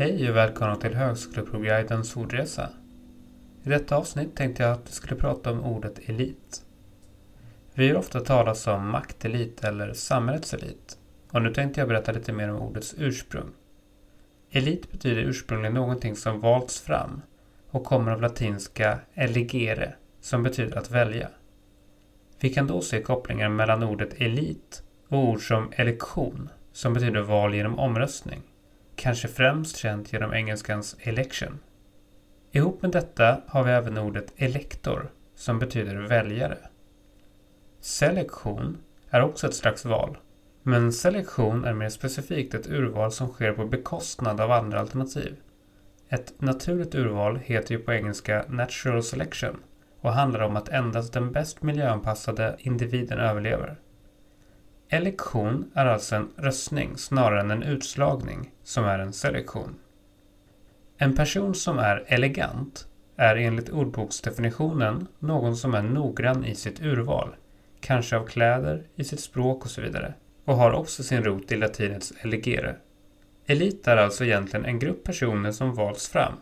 Hej och välkomna till Högskoleprovguidens ordresa. I detta avsnitt tänkte jag att vi skulle prata om ordet elit. Vi hör ofta talas om maktelit eller samhällets elit. Och nu tänkte jag berätta lite mer om ordets ursprung. Elit betyder ursprungligen någonting som valts fram och kommer av latinska eligere som betyder att välja. Vi kan då se kopplingar mellan ordet elit och ord som elektion som betyder val genom omröstning kanske främst känt genom engelskans election. Ihop med detta har vi även ordet elektor som betyder väljare. Selektion är också ett slags val, men selektion är mer specifikt ett urval som sker på bekostnad av andra alternativ. Ett naturligt urval heter ju på engelska natural selection och handlar om att endast den bäst miljöanpassade individen överlever. Elektion är alltså en röstning snarare än en utslagning som är en selektion. En person som är elegant är enligt ordboksdefinitionen någon som är noggrann i sitt urval, kanske av kläder, i sitt språk och så vidare, och har också sin rot i latinets elegere. Elit är alltså egentligen en grupp personer som valts fram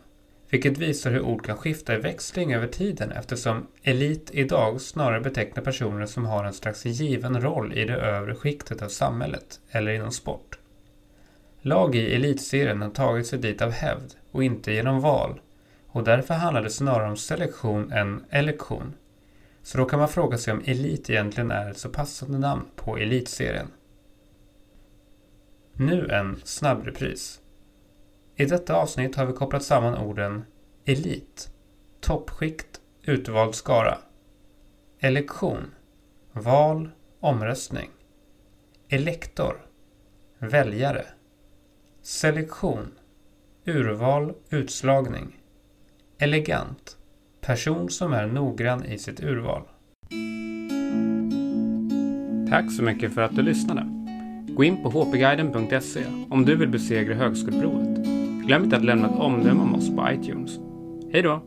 vilket visar hur ord kan skifta i växling över tiden eftersom elit idag snarare betecknar personer som har en slags given roll i det övre skiktet av samhället eller inom sport. Lag i elitserien har tagit sig dit av hävd och inte genom val och därför handlar det snarare om selektion än elektion. Så då kan man fråga sig om elit egentligen är ett så passande namn på elitserien. Nu en snabbrepris. I detta avsnitt har vi kopplat samman orden elit, toppskikt, utvald skara, elektion, val, omröstning, elektor, väljare, selektion, urval, utslagning, elegant, person som är noggrann i sitt urval. Tack så mycket för att du lyssnade. Gå in på hpguiden.se om du vill besegra högskoleprovet. Glöm inte att lämna ett omdöme om oss på iTunes. Hej då!